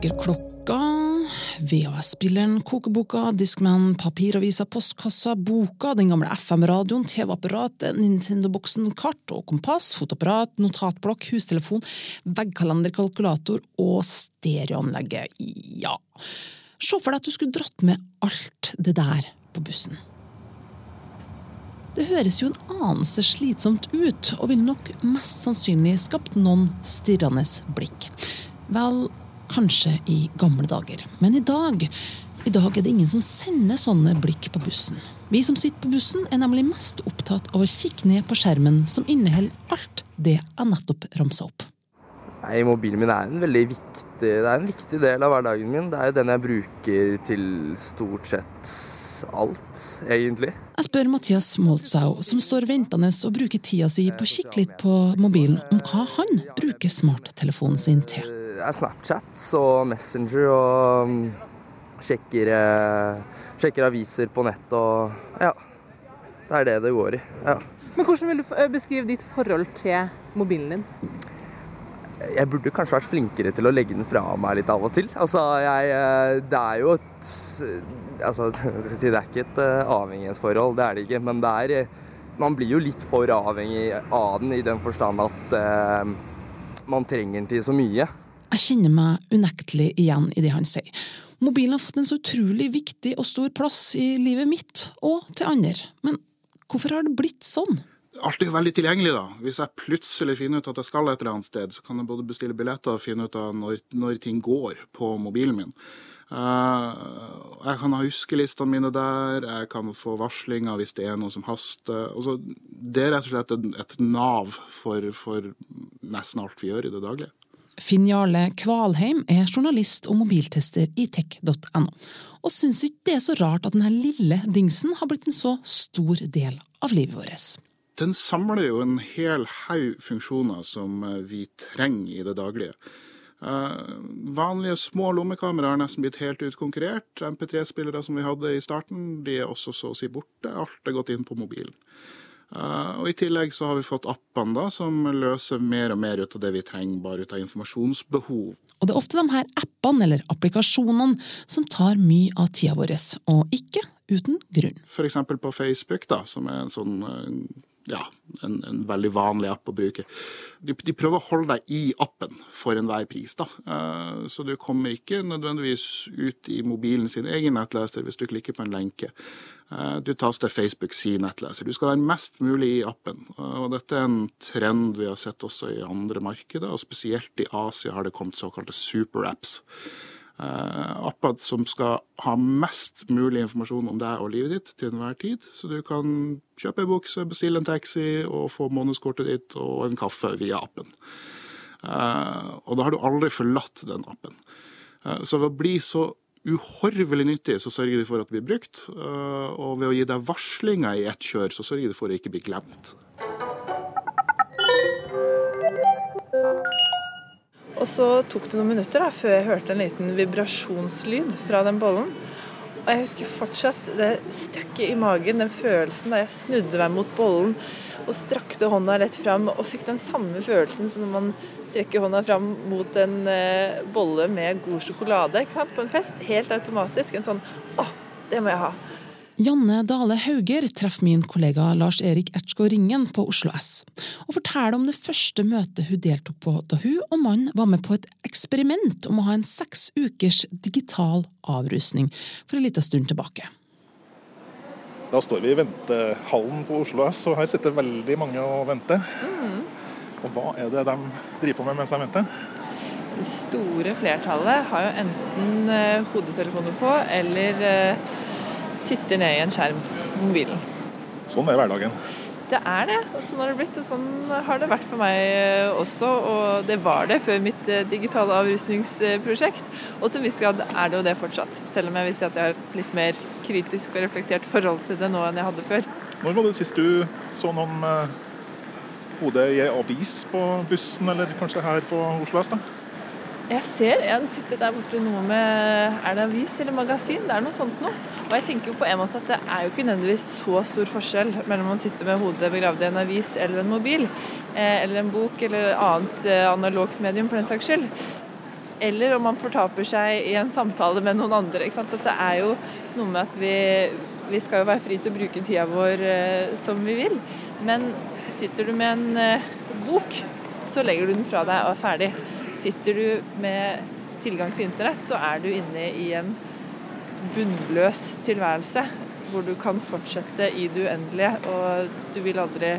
Sjekker klokka. VHS-spilleren, kokeboka, Discman, papiravisa, postkassa, boka, den gamle FM-radioen, TV-apparatet, Nintendo-boksen, kart og kompass, fotoapparat, notatblokk, hustelefon, veggkalender, kalkulator og stereoanlegget. Ja, se for deg at du skulle dratt med alt det der på bussen. Det høres jo en anelse slitsomt ut, og ville nok mest sannsynlig skapt noen stirrende blikk. Vel, kanskje i gamle dager, men i dag i dag er det ingen som sender sånne blikk på bussen. Vi som sitter på bussen, er nemlig mest opptatt av å kikke ned på skjermen som inneholder alt det jeg nettopp ramsa opp. Nei, Mobilen min er en veldig viktig, det er en viktig del av hverdagen min. Det er jo den jeg bruker til stort sett alt, egentlig. Jeg spør Mathias Moltzau, som står ventende og bruker tida si på å kikke litt på mobilen, om hva han bruker smarttelefonen sin til. Snapchat og Messenger og mm, sjekker, eh, sjekker aviser på nett og ja. Det er det det går i. ja. Men hvordan vil du eh, beskrive ditt forhold til mobilen din? Jeg burde kanskje vært flinkere til å legge den fra meg litt av og til. Altså, jeg eh, Det er jo et Altså, si, det er ikke et avhengighetsforhold, det er det ikke. Men det er Man blir jo litt for avhengig av den i den forstand at eh, man trenger den til så mye. Jeg kjenner meg unektelig igjen i det han sier. Mobilen har fått en så utrolig viktig og stor plass i livet mitt, og til andre. Men hvorfor har det blitt sånn? Alt er jo veldig tilgjengelig, da. Hvis jeg plutselig finner ut at jeg skal et eller annet sted, så kan jeg både bestille billetter og finne ut av når, når ting går på mobilen min. Uh, jeg kan ha huskelistene mine der, jeg kan få varslinger hvis det er noe som haster. Altså, det er rett og slett et, et nav for, for nesten alt vi gjør i det daglige. Finn Jarle Kvalheim er journalist og mobiltester i tech.no, og syns ikke det er så rart at denne lille dingsen har blitt en så stor del av livet vårt. Den samler jo en hel haug funksjoner som eh, vi trenger i det daglige. Uh, vanlige små lommekameraer har nesten blitt helt utkonkurrert. MP3-spillere som vi hadde i starten, de er også så å si borte. Alt er gått inn på mobilen. Uh, og I tillegg så har vi fått appene da, som løser mer og mer ut av det vi trenger, bare ut av informasjonsbehov. Og det er ofte de her appene eller applikasjonene som tar mye av tida vår, og ikke uten grunn. F.eks. på Facebook, da, som er en sånn uh, ja, en, en, veldig vanlig app å bruke. De, de, prøver å holde deg i appen for enhver pris. da. Uh, så du kommer ikke nødvendigvis ut i mobilen sin egen nettleser hvis du klikker på en lenke. Uh, du til Facebook sin nettleser. Du skal være mest mulig i appen. Uh, og Dette er en trend vi har sett også i andre markeder, og spesielt i Asia har det kommet såkalte superapps. Uh, apper som skal ha mest mulig informasjon om deg og livet ditt til enhver tid. Så du kan kjøpe ei bukse, bestille en taxi og få månedskortet ditt og en kaffe via appen. Uh, og da har du aldri forlatt den appen. Uh, så ved å bli så uhorvelig nyttig, så sørger de for at det blir brukt. og ved å gi deg varslinger i ett kjør, så sørger de for å ikke bli glemt. Og så tok det noen minutter da, før jeg hørte en liten vibrasjonslyd fra den bollen. Og jeg husker fortsatt det støkket i magen, den følelsen da jeg snudde meg mot bollen og strakte hånda rett fram og fikk den samme følelsen som når man strekker hånda fram mot en eh, bolle med god sjokolade på en fest. Helt automatisk. En sånn 'Å, det må jeg ha'. Janne Dale Hauger treffer min kollega Lars Erik Ertsgaard Ringen på Oslo S, og forteller om det første møtet hun deltok på da hun og mannen var med på et eksperiment om å ha en seks ukers digital avrusning for en liten stund tilbake. Da står vi i ventehallen på Oslo S, og her sitter veldig mange og venter. Mm. Og hva er det de driver på med mens de venter? Det store flertallet har jo enten eh, hodetelefoner på eller eh, titter ned i en skjerm på mobilen. Sånn er hverdagen. Det er det. Sånn har det blitt, og sånn har det vært for meg eh, også. Og det var det før mitt eh, digitale avrusningsprosjekt. Og til en viss grad er det jo det fortsatt. Selv om jeg vil si at jeg har et litt mer kritisk og reflektert forhold til det nå enn jeg hadde før. Når var det sist du så noen hodet i avis på bussen, eller kanskje her på Oslo S? da? Jeg ser en sitte der borte noe med Er det avis eller magasin? Det er noe sånt noe. Og jeg tenker jo på en måte at det er jo ikke nødvendigvis så stor forskjell mellom å sitte med hodet begravd i en avis eller en mobil, eh, eller en bok eller annet eh, analogt medium for den saks skyld. eller om man fortaper seg i en samtale med noen andre. Ikke sant? Dette er jo noe med at vi, vi skal jo være fri til å bruke tida vår eh, som vi vil. Men sitter du med en bok, så legger du den fra deg og er ferdig. Sitter du med tilgang til internett, så er du inne i en bunnløs tilværelse hvor du kan fortsette i det uendelige, og du vil aldri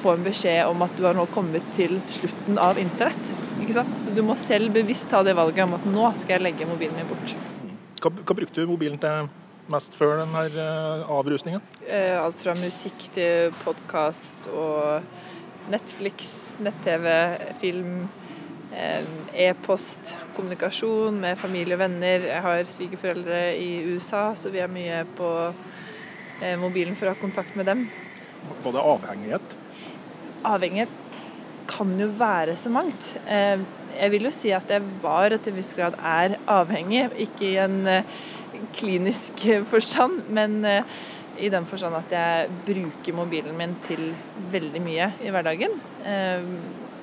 få en beskjed om at du har nå kommet til slutten av internett. Ikke sant? Så du må selv bevisst ta det valget om at nå skal jeg legge mobilen min bort. Hva, hva brukte du mobilen til mest før den her avrusninga? Eh, alt fra musikk til podkast og Netflix, nett-TV, film Eh, e-post, kommunikasjon med familie og venner. Jeg har svigerforeldre i USA, så vi er mye på eh, mobilen for å ha kontakt med dem. Det avhengighet? Avhengighet kan jo være så mangt. Eh, jeg vil jo si at jeg var og til en viss grad er avhengig, ikke i en klinisk forstand, men i den forstand at jeg bruker mobilen min til veldig mye i hverdagen.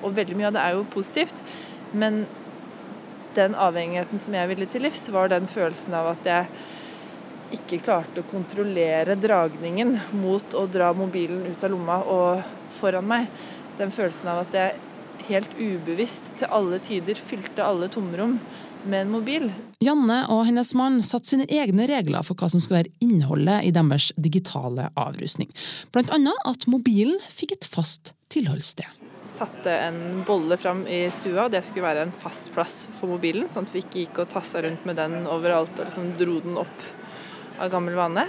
Og veldig mye av det er jo positivt. Men den avhengigheten som jeg ville til livs, var den følelsen av at jeg ikke klarte å kontrollere dragningen mot å dra mobilen ut av lomma og foran meg. Den følelsen av at jeg helt ubevisst til alle tider fylte alle tomrom med en mobil. Janne og hennes mann satte sine egne regler for hva som skulle være innholdet i deres digitale avrusning. Blant annet at mobilen fikk et fast tilholdssted satte en bolle fram i stua, og det skulle være en fast plass for mobilen, sånn at vi ikke gikk og tassa rundt med den overalt og liksom dro den opp av gammel vane.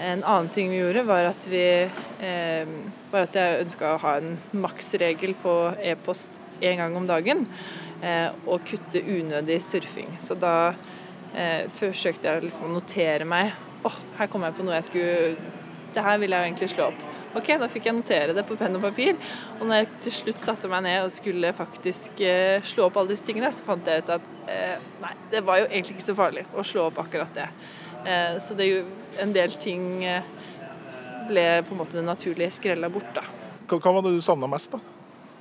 En annen ting vi gjorde, var at, vi, eh, var at jeg ønska å ha en maksregel på e-post én gang om dagen, eh, og kutte unødig surfing. Så da eh, forsøkte jeg liksom å notere meg Å, oh, her kom jeg på noe jeg skulle Det her ville jeg egentlig slå opp. Ok, da fikk jeg notere det på penn og papir. Og når jeg til slutt satte meg ned og skulle faktisk eh, slå opp alle disse tingene, så fant jeg ut at eh, nei, det var jo egentlig ikke så farlig å slå opp akkurat det. Eh, så det er jo en del ting eh, ble på en måte naturlig skrella bort, da. Hva, hva var det du savna mest, da?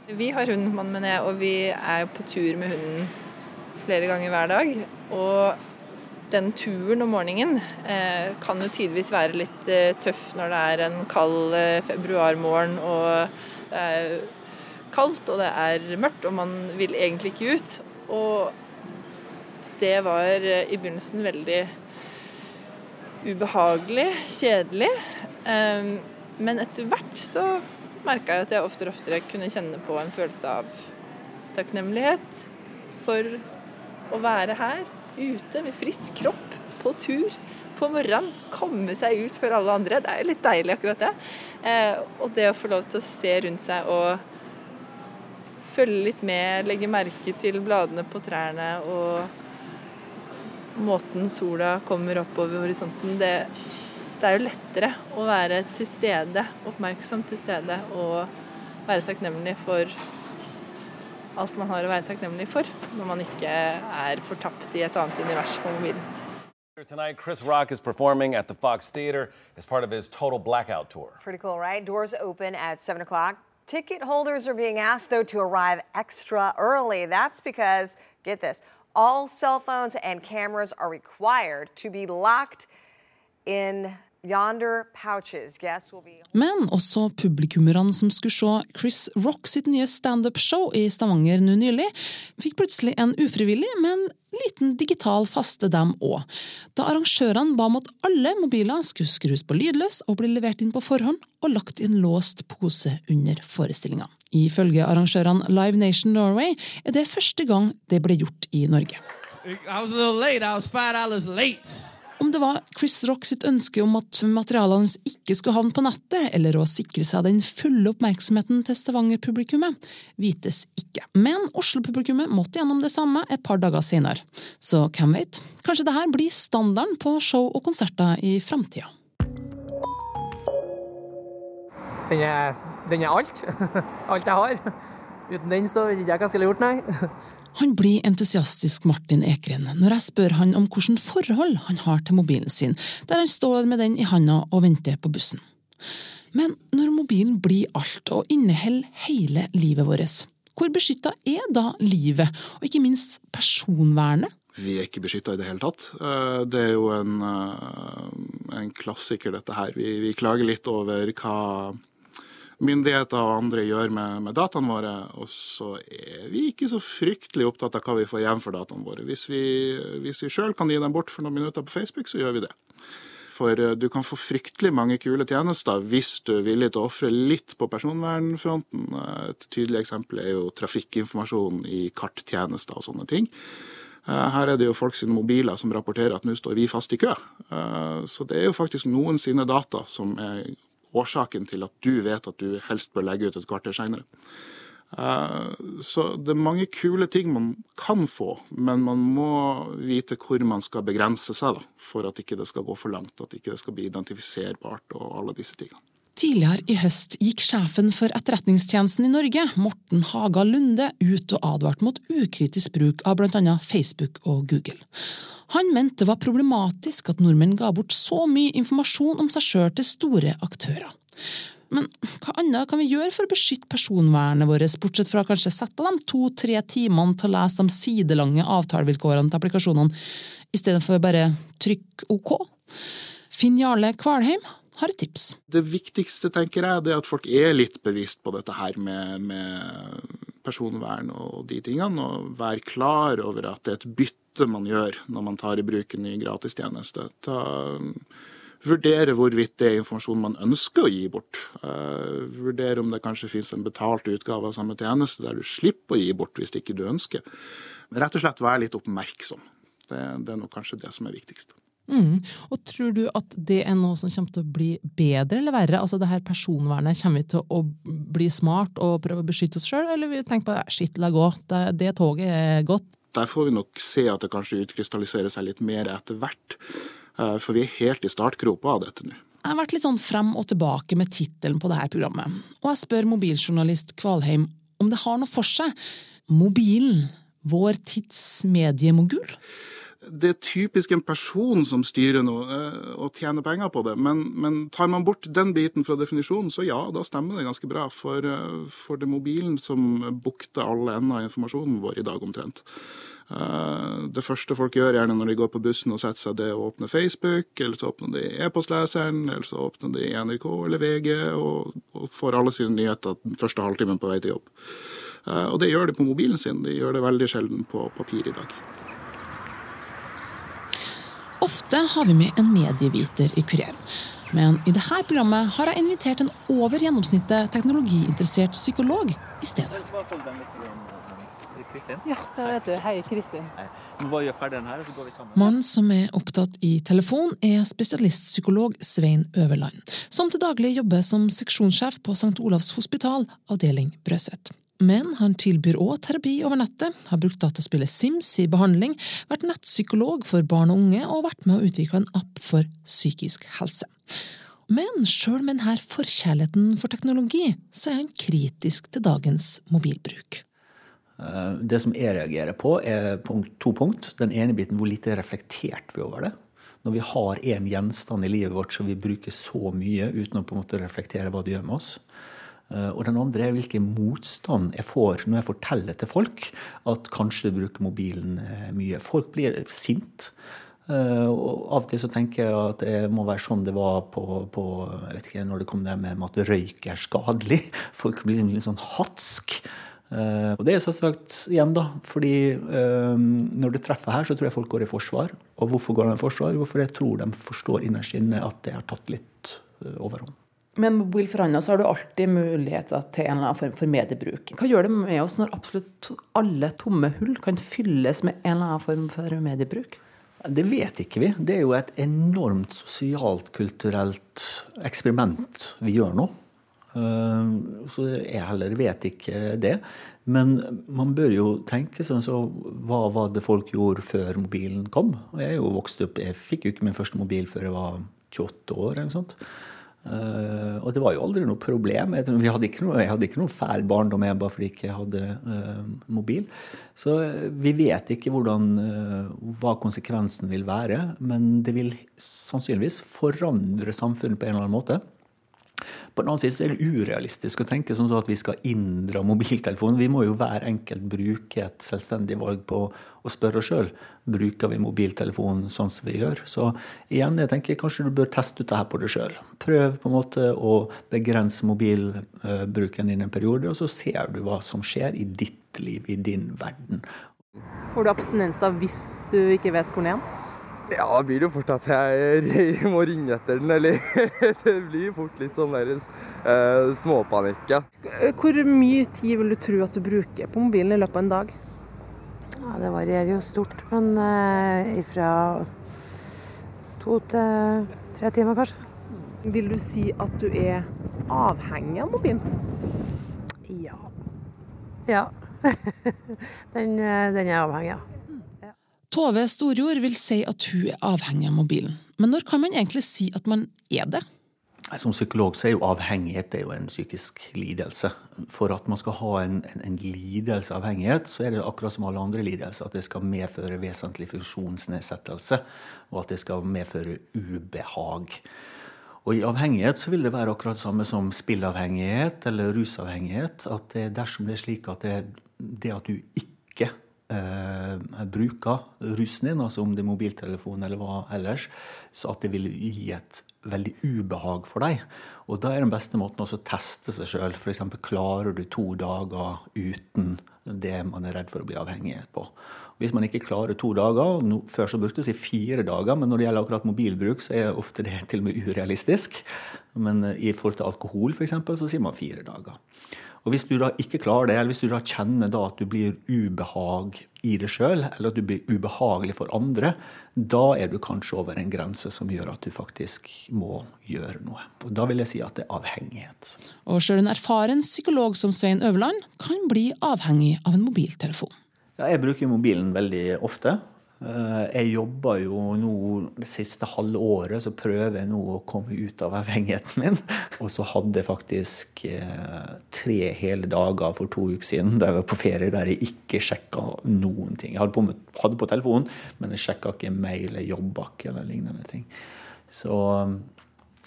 Vi har hund, mannen min og jeg, og vi er på tur med hunden flere ganger hver dag. Og den turen om morgenen eh, kan jo tidvis være litt eh, tøff når det er en kald eh, februarmorgen og det er kaldt og det er mørkt og man vil egentlig ikke ut. Og det var eh, i begynnelsen veldig ubehagelig, kjedelig. Eh, men etter hvert så merka jeg at jeg oftere og oftere kunne kjenne på en følelse av takknemlighet for å være her ute med frisk kropp, på tur på morgenen. Komme seg ut før alle andre. Det er litt deilig, akkurat det. Eh, og det å få lov til å se rundt seg og følge litt med, legge merke til bladene på trærne og måten sola kommer opp over horisonten, det, det er jo lettere å være til stede, oppmerksom til stede og være takknemlig for alt man har å være takknemlig for når man ikke er fortapt i et annet univers på mobilen. Tonight, Chris Rock is performing at the Fox Theater as part of his Total Blackout tour. Pretty cool, right? Doors open at 7 o'clock. Ticket holders are being asked, though, to arrive extra early. That's because, get this, all cell phones and cameras are required to be locked in men også publikummerne som skulle se Chris Rock sitt nye standup-show i Stavanger nå nylig, fikk plutselig en ufrivillig, men liten digital faste, dem òg. Da arrangørene ba om at alle mobiler skulle skrus på lydløs og bli levert inn på forhånd og lagt i en låst pose under forestillinga. Ifølge arrangørene Live Nation Norway er det første gang det ble gjort i Norge. I was a little late. I was five dollars late. Om det var Chris Rock sitt ønske om at materialene hans ikke skulle havne på nettet, eller å sikre seg den fulle oppmerksomheten til Stavanger-publikummet, vites ikke. Men Oslo-publikummet måtte gjennom det samme et par dager senere. Så hvem veit, kanskje dette blir standarden på show og konserter i framtida. Den den er alt. alt jeg har. Uten den så vet jeg ikke hva jeg skulle gjort, nei. Han blir entusiastisk Martin Ekren når jeg spør han om hvilket forhold han har til mobilen sin, der han står med den i handa og venter på bussen. Men når mobilen blir alt og inneholder hele livet vårt, Hvor beskytta er da livet, og ikke minst personvernet? Vi er ikke beskytta i det hele tatt. Eh, det er jo en, eh, en klassiker, dette her. Vi, vi, klager litt over hva myndigheter og andre gjør med, med dataene våre, og så er vi ikke så fryktelig opptatt av hva vi får igjen for dataene våre. Hvis vi, hvis vi sjøl kan gi dem bort for noen minutter på Facebook, så gjør vi det. For eh, du kan få fryktelig mange kule tjenester hvis du er villig til å ofre litt på personvernfronten. Et tydelig eksempel er jo trafikkinformasjon i karttjenester og sånne ting. Eh, her er det jo folk sine mobiler som rapporterer at nå står vi fast i kø. Eh, så det er jo faktisk noen sine data som er årsaken til at du vet at du helst bør legge ut et kvarter seinere. Eh, så det er mange kule ting man kan få, men man må vite hvor man skal begrense seg da, for at ikke det skal gå for langt, at ikke det skal bli identifiserbart og alle disse tingene. Tidligere i høst gikk sjefen for Etterretningstjenesten i Norge, Morten Haga Lunde, ut og advarte mot ukritisk bruk av bl.a. Facebook og Google. Han mente det var problematisk at nordmenn ga bort så mye informasjon om seg sjøl til store aktører. Men hva annet kan vi gjøre for å beskytte personvernet vårt, bortsett fra kanskje sette de to–tre timene til å lese de sidelange avtalevilkårene til applikasjonene, i stedet for bare trykk OK? Finn Jarle Kvalheim har et tips. Det viktigste tenker jeg, er at folk er litt bevisst på dette her med, med personvern og de tingene, og være klar over at det er et bytte man gjør når man tar i bruk en ny gratistjeneste. Ta vurdere hvorvidt det er informasjon man ønsker å gi bort. Uh, vurdere om det kanskje finnes en betalt utgave av samme tjeneste der du slipper å gi bort hvis ikke du ønsker. Rett og slett være litt oppmerksom. Det, det er nok kanskje det som er viktigst. Mm. Og Tror du at det er noe som kommer til å bli bedre eller verre? Altså det her personvernet, Kommer vi til å bli smart og prøve å beskytte oss sjøl, eller vi tenke på skitt, la gå, det, det toget er gått? Der får vi nok se at det kanskje utkrystalliserer seg litt mer etter hvert. Eh, for vi er helt i startgropa av dette nå. Jeg har vært litt sånn frem og tilbake med tittelen på dette programmet, og jeg spør mobiljournalist Kvalheim om det har noe for seg. Mobilen, vår tids mediemogul? Det er typisk en person som styrer noe eh, og tjener penger på det. Men, men, tar man bort den biten fra definisjonen, så ja, da stemmer det ganske bra. For, eh, for det er mobilen som bukter alle ender av informasjonen vår i dag, omtrent. Eh, det første folk gjør gjerne når de går på bussen og setter seg, det å åpne Facebook, eller så åpner de e-postleseren, eller så åpner de NRK eller VG, og, og får alle sine nyheter den første halvtimen på vei til jobb. Og det gjør de på mobilen sin, de gjør det veldig sjelden på papir i dag. Ofte har vi med en medieviter i Kurer. Men i dette programmet har jeg invitert en over gjennomsnittet teknologiinteressert psykolog i stedet. Ja, da vet du. Hei, Kristin. Vi bare gjøre ferdig den så går vi sammen. Mannen som er opptatt i telefon, er spesialistpsykolog Svein Øverland, som til daglig jobber som seksjonssjef på St. Olavs hospital, avdeling Brøset. Men han tilbyr òg terapi over nettet, har brukt dataspillet Sims i behandling, vært nettpsykolog for barn og unge og vært med å utvikle en app for psykisk helse. Men sjøl med denne forkjærligheten for teknologi, så er han kritisk til dagens mobilbruk. Eh, det som jeg reagerer på, er to punkt. Den ene biten hvor lite reflektert vi over det. Når vi har en gjenstand i livet vårt som vi bruker så mye uten å på en måte reflektere hva det gjør med oss. Eh, og den andre er hvilken motstand jeg får når jeg forteller til folk at kanskje du bruker mobilen eh, mye. Folk blir sint. Og av og til så tenker jeg at det må være sånn det var på, på jeg vet ikke, når det kom det med at røyk er skadelig. Folk blir litt sånn hatsk. Og det er selvsagt igjen, da, fordi når det treffer her, så tror jeg folk går i forsvar. Og hvorfor går de i forsvar? Hvorfor jeg tror de forstår innerst inne at det har tatt litt overhånd. Med mobil forhandla så har du alltid muligheter til en eller annen form for mediebruk. Hva gjør det med oss når absolutt alle tomme hull kan fylles med en eller annen form for mediebruk? Det vet ikke vi. Det er jo et enormt sosialt, kulturelt eksperiment vi gjør nå. Eh, så jeg heller vet ikke det. Men man bør jo tenke sånn så Hva var det folk gjorde før mobilen kom? Jeg er jo vokst opp, jeg fikk jo ikke min første mobil før jeg var 28 år. eller sånt. Uh, og det var jo aldri noe problem. Jeg, hadde ikke noe, jeg hadde ikke noe fæl barndom jeg bare fordi jeg ikke hadde uh, mobil. Så vi vet ikke hvordan, uh, hva konsekvensen vil være. Men det vil sannsynligvis forandre samfunnet på en eller annen måte. På den annen så er det urealistisk å tenke sånn at vi skal inndra mobiltelefonen. Vi må jo hver enkelt bruke et selvstendig valg på å spørre oss sjøl bruker vi mobiltelefonen sånn som vi gjør. Så igjen, jeg tenker kanskje du bør teste ut det her på deg sjøl. Prøv på en måte å begrense mobilbruken din en periode, og så ser du hva som skjer i ditt liv, i din verden. Får du abstinens da hvis du ikke vet hvor er? Ja, da blir det jo fort at jeg må ringe etter den, eller Det blir fort litt sånn der uh, småpanikk, ja. Hvor mye tid vil du tro at du bruker på mobilen i løpet av en dag? Ja, Det varierer jo stort, men uh, ifra to til tre timer, kanskje. Vil du si at du er avhengig av mobilen? Ja. Ja. den, eh, den er avhengig av. Tove Storjord vil si at hun er avhengig av mobilen. Men når kan man egentlig si at man er det? Som psykolog så er jo avhengighet er jo en psykisk lidelse. For at man skal ha en, en, en lidelse avhengighet, så er det akkurat som alle andre lidelser at det skal medføre vesentlig funksjonsnedsettelse, og at det skal medføre ubehag. Og i avhengighet så vil det være akkurat det samme som spillavhengighet eller rusavhengighet. At det, dersom det er slik at det, det at du ikke eh, bruker rusen din, altså om det er mobiltelefon eller hva ellers, så at det vil gi et veldig ubehag for deg. Og da er den beste måten også å teste seg sjøl. F.eks. klarer du to dager uten det man er redd for å bli avhengig på. Hvis man ikke klarer to dager no, Før så brukte si fire dager, men når det gjelder akkurat mobilbruk, så er ofte det til og med urealistisk. Men eh, i forhold til alkohol, f.eks., så sier man fire dager. Og Hvis du da ikke klarer det, eller hvis du da kjenner da at du blir ubehag i deg sjøl, eller at du blir ubehagelig for andre, da er du kanskje over en grense som gjør at du faktisk må gjøre noe. Og Da vil jeg si at det er avhengighet. Og sjøl en erfaren psykolog som Svein Øverland kan bli avhengig av en mobiltelefon. Ja, jeg bruker mobilen veldig ofte. Eh, jeg jobber jo nå det siste halve året, så prøver jeg nå å komme ut av avhengigheten min. Og så hadde jeg faktisk eh, tre hele dager for to uker siden da jeg var på ferie der jeg ikke sjekka noen ting. Jeg hadde på, hadde på telefonen, men jeg sjekka ikke mail jeg jobba ikke eller lignende ting. Så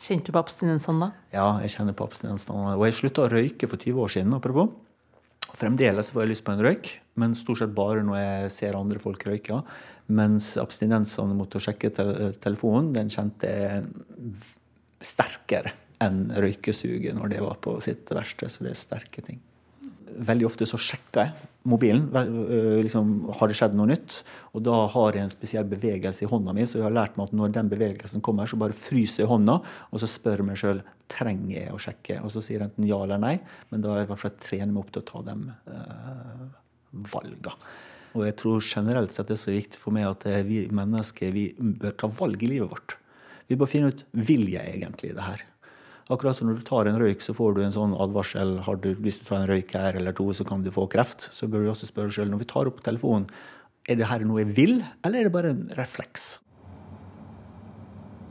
Kjente du på abstinensene da? Ja, jeg kjenner på abstinensene. Og jeg slutta å røyke for 20 år siden, apropos. Fremdeles får jeg lyst på en røyk, men stort sett bare når jeg ser andre folk røyke. Mens abstinensene mot å sjekke telefonen, den kjente jeg sterkere enn røykesuget når det var på sitt verste. Så det er sterke ting. Veldig ofte så sjekker jeg mobilen. Liksom, har det skjedd noe nytt? Og da har jeg en spesiell bevegelse i hånda mi, så jeg har lært meg at når den bevegelsen kommer, så bare fryser jeg hånda, og så spør jeg meg sjøl trenger jeg å sjekke. Og så sier jeg enten ja eller nei, men da er jeg i hvert fall trener meg opp til å ta de eh, valga. Og jeg tror generelt sett det er så viktig for meg at vi mennesker vi bør ta valg i livet vårt. Vi bør finne ut vil jeg egentlig det her. Akkurat som når du tar en røyk, så får du en sånn advarsel. har Du, hvis du tar en røyk her eller to, så kan du få kreft. Så bør du også spørre sjøl når vi tar opp telefonen, er det her noe jeg vil, eller er det bare en refleks?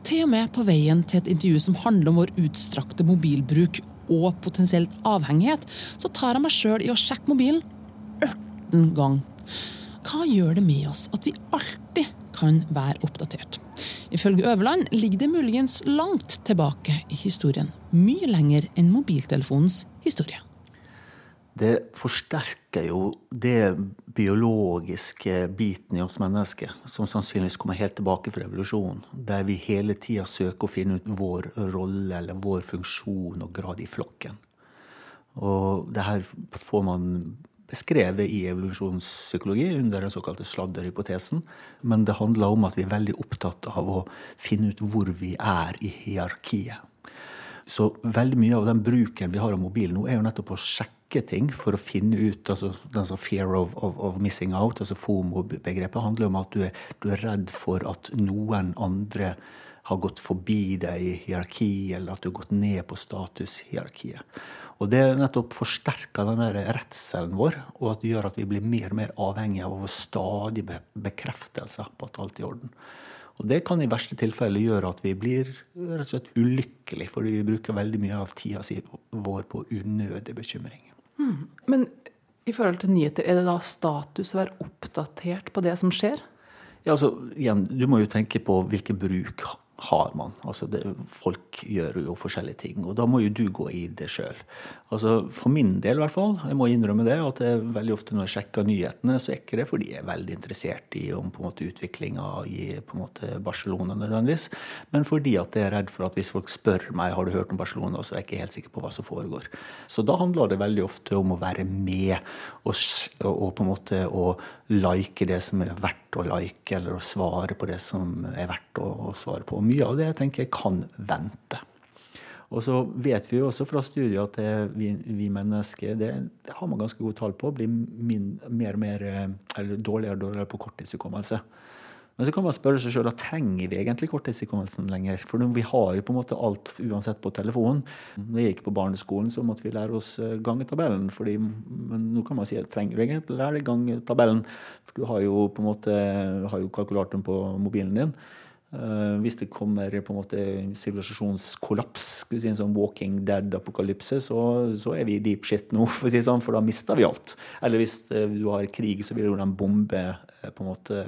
Til og med på veien til et intervju som handler om vår utstrakte mobilbruk og potensielt avhengighet, så tar jeg meg sjøl i å sjekke mobilen 18 ganger hva gjør det med oss at vi alltid kan være oppdatert? Ifølge Øverland ligger det muligens langt tilbake i historien. Mye lenger enn mobiltelefonens historie. Det forsterker jo det biologiske biten i oss mennesker, som sannsynligvis kommer helt tilbake fra evolusjonen. Der vi hele tida søker å finne ut vår rolle eller vår funksjon og grad i flokken. Og det her får man beskrevet i evolusjonspsykologi under den såkalte sladderhypotesen. Men det handler om at vi er veldig opptatt av å finne ut hvor vi er i hierarkiet. Så veldig mye av den bruken vi har av mobilen nå, er jo nettopp å sjekke ting for å finne ut altså den som Fear of, of, of missing out, altså FOMO-begrepet, handler om at du er, du er redd for at noen andre har gått forbi deg i hierarki, eller at du har gått ned på statushierarkiet. Og det nettopp forsterker den der redselen vår, og at det gjør at vi blir mer og mer avhengige av vår få stadig bekreftelser på at alt er i orden. Og det kan i verste tilfelle gjøre at vi blir rett og slett ulykkelige, fordi vi bruker veldig mye av tida si vår på unødig bekymring. Mm. Men i forhold til nyheter, er det da status å være oppdatert på det som skjer? Ja, altså, igjen, Du må jo tenke på hvilken bruk har man. Altså det, folk gjør jo forskjellige ting, og da må jo du gå i det sjøl. Altså for min del, i hvert fall, jeg må innrømme det, at jeg veldig ofte når jeg sjekker nyhetene, så er ikke det fordi jeg er veldig interessert i om på en måte utviklinga i på en måte Barcelona nødvendigvis, men fordi at jeg er redd for at hvis folk spør meg har du hørt om Barcelona, så er jeg ikke helt sikker på hva som foregår. Så da handler det veldig ofte om å være med og, og på en måte å like det som er verdt å like, eller å svare på det som er verdt å svare på. Og mye av det jeg tenker jeg kan vente. Og så vet vi jo også fra studiet at vi, vi, mennesker det, det, har man ganske gode tall på, blir min, mer og mer eh, eller dårligere og dårligere på korttidshukommelse. Men så kan man spørre seg sjøl trenger vi egentlig korttidshukommelsen lenger. For vi har jo på en måte alt uansett på telefonen. Da jeg gikk på barneskolen, så måtte vi lære oss eh, gangetabellen. Fordi, men nå kan man si trenger du egentlig lære deg gangetabellen? For du har jo på en måte har jo kalkulatoren på mobilen din. Uh, hvis det kommer på en måte sivilisasjonskollaps, si en sånn Walking Dead-apokalypse, så, så, er vi deep shit nå, for, si sånn, for da mister vi alt. Eller hvis uh, du har krig, så vil jo den bombe uh, på en måte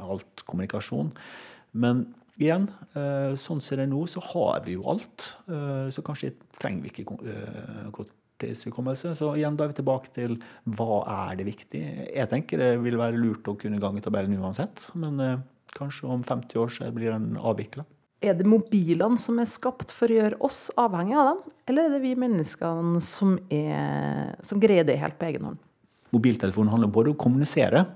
alt kommunikasjon. Men igjen, sånn som det nå, så har vi jo alt. Så kanskje trenger vi ikke korttidshukommelse. Så igjen, da er vi tilbake til hva er det viktig. Jeg tenker det vil være lurt å kunne gange tabellen uansett. men Kanskje om 50 år så blir den avvikla. Er det mobilene som er skapt for å gjøre oss avhengige av dem, eller er det vi menneskene som, er, som greier det helt på egen hånd? Mobiltelefonen handler både om å kommunisere,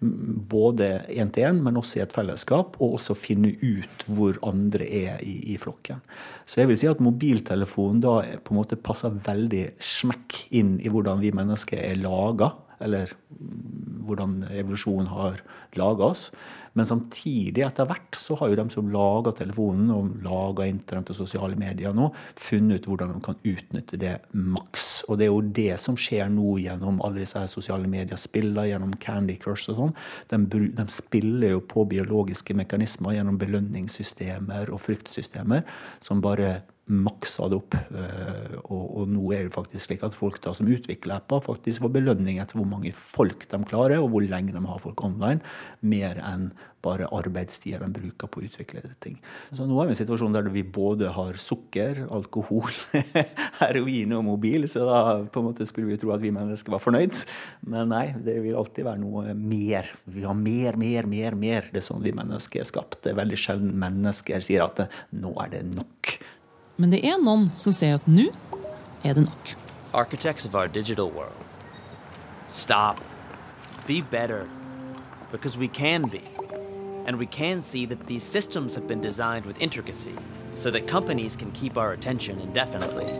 både én til én, men også i et fellesskap, og også finne ut hvor andre er i, i, flokken. Så jeg vil si at mobiltelefonen da på en måte passer veldig smekk inn i hvordan vi mennesker er laga, eller hvordan evolusjonen har laga oss. Men samtidig, etter hvert, så har jo de som lager telefonen og lager internett og sosiale medier nå, funnet ut hvordan de kan utnytte det maks. Og det er jo det som skjer nå gjennom alle disse sosiale medier-spillene, gjennom Candy Crush og sånn. De, de, spiller jo på biologiske mekanismer gjennom belønningssystemer og fryktsystemer som bare maksa det opp. Eh, og, og, nå er det faktisk slik at folk da som utvikler apper, faktisk får belønning etter hvor mange folk de klarer, og hvor lenge de har folk online, mer enn bare arbeidstida de bruker på å utvikle ting. Så nå er vi i en situasjon der vi både har sukker, alkohol, heroin og mobil, så da på en måte skulle vi tro at vi mennesker var fornøyd. Men nei, det vil alltid være noe mer. Vi har mer, mer, mer, mer. Det er sånn vi mennesker er skapt. Det er veldig sjelden mennesker sier at nå er det nok. Men det er noen som sier at nå er det nok. Architects of our digital world. Stop. Be better. Because we can be. And we can see that these systems have been designed with intricacy so that companies can keep our attention indefinitely.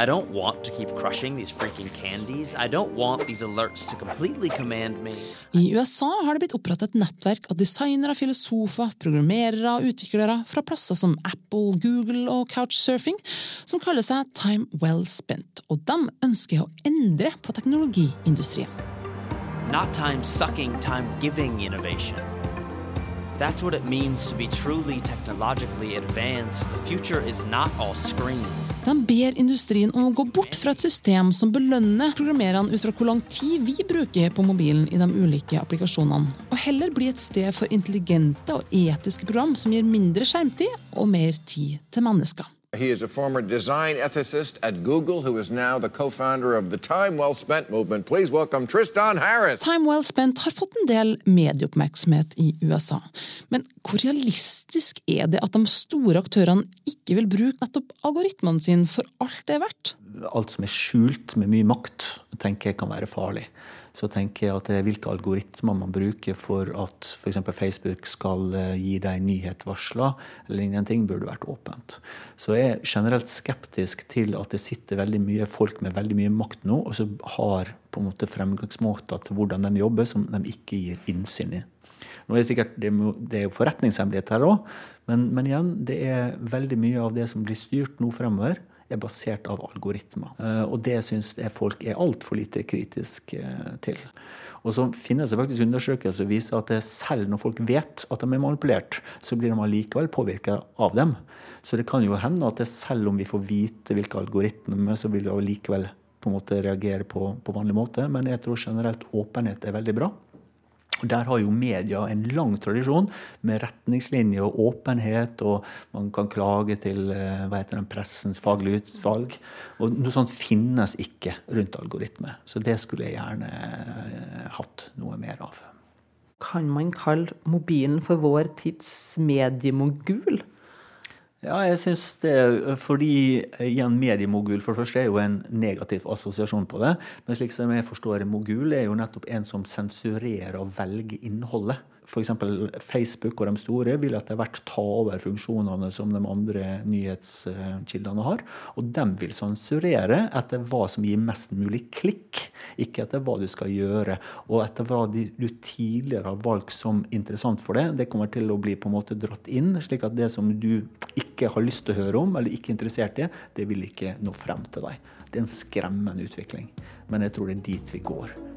I don't want to keep crushing these freaking candies. I don't want these alerts to completely command me. I USA har det blitt opprettet et nettverk av designere, filosofer, programmerere og utviklere fra plasser som Apple, Google og Couchsurfing, som kaller seg Time Well Spent, og de ønsker å endre på teknologiindustrien. Not time sucking, time giving innovation. That's what it means to be truly technologically advanced. The future is not all screens. De ber industrien om å gå bort fra et system som belønner programmererne ut fra hvor lang tid vi bruker på mobilen i de ulike applikasjonene, og heller bli et sted for intelligente og etiske program som gir mindre skjermtid og mer tid til mennesker. He is a former design ethicist at Google, who is now the co-founder of the Time Well Spent movement. Please welcome Tristan Harris. Time Well Spent har fått en del medieoppmerksomhet i USA. Men hvor realistisk er det at de store aktørene ikke vil bruke nettopp algoritmene sine for alt det er verdt? Alt som er skjult med mye makt, tenker jeg kan være farlig så tenker jeg at hvilke algoritmer man bruker for at f.eks. Facebook skal eh, gi deg nyhetsvarsler eller ingenting, burde vært åpent. Så jeg er generelt skeptisk til at det sitter veldig mye folk med veldig mye makt nå, og så har på en måte fremgangsmåter til hvordan de jobber, som de ikke gir innsyn i. Nå er Det sikkert, det er jo forretningshemmelighet her òg, men, men igjen, det er veldig mye av det som blir styrt nå fremover, er basert av algoritmer. Eh, og det syns jeg folk er altfor lite kritisk eh, til. Og så finnes det faktisk undersøkelser som viser at selv når folk vet at de er manipulert, så blir de allikevel påvirka av dem. Så det kan jo hende at selv om vi får vite hvilke algoritmer, så vil vi allikevel på en måte reagere på, på vanlig måte. Men jeg tror generelt åpenhet er veldig bra. Og Der har jo media en lang tradisjon med retningslinjer og åpenhet, og man kan klage til eh, den, pressens faglige utvalg. Og Noe sånt finnes ikke rundt algoritme. Så det skulle jeg gjerne eh, hatt noe mer av. Kan man kalle mobilen for vår tids mediemogul? Ja, jeg syns det. Fordi igjen, mediemogul for det første er jo en negativ assosiasjon på det. Men slik som jeg forstår mogul, er jo nettopp en som sensurerer og velger innholdet f.eks. Facebook og de store vil etter hvert ta over funksjonene som de andre nyhetskildene har. Og de vil sensurere etter hva som gir mest mulig klikk, ikke etter hva du skal gjøre. Og etter hva du tidligere har valgt som interessant for deg. Det kommer til å bli på en måte dratt inn, slik at det som du ikke har lyst til å høre om, eller ikke er interessert i, det vil ikke nå frem til deg. Det er en skremmende utvikling. Men jeg tror det er dit vi går.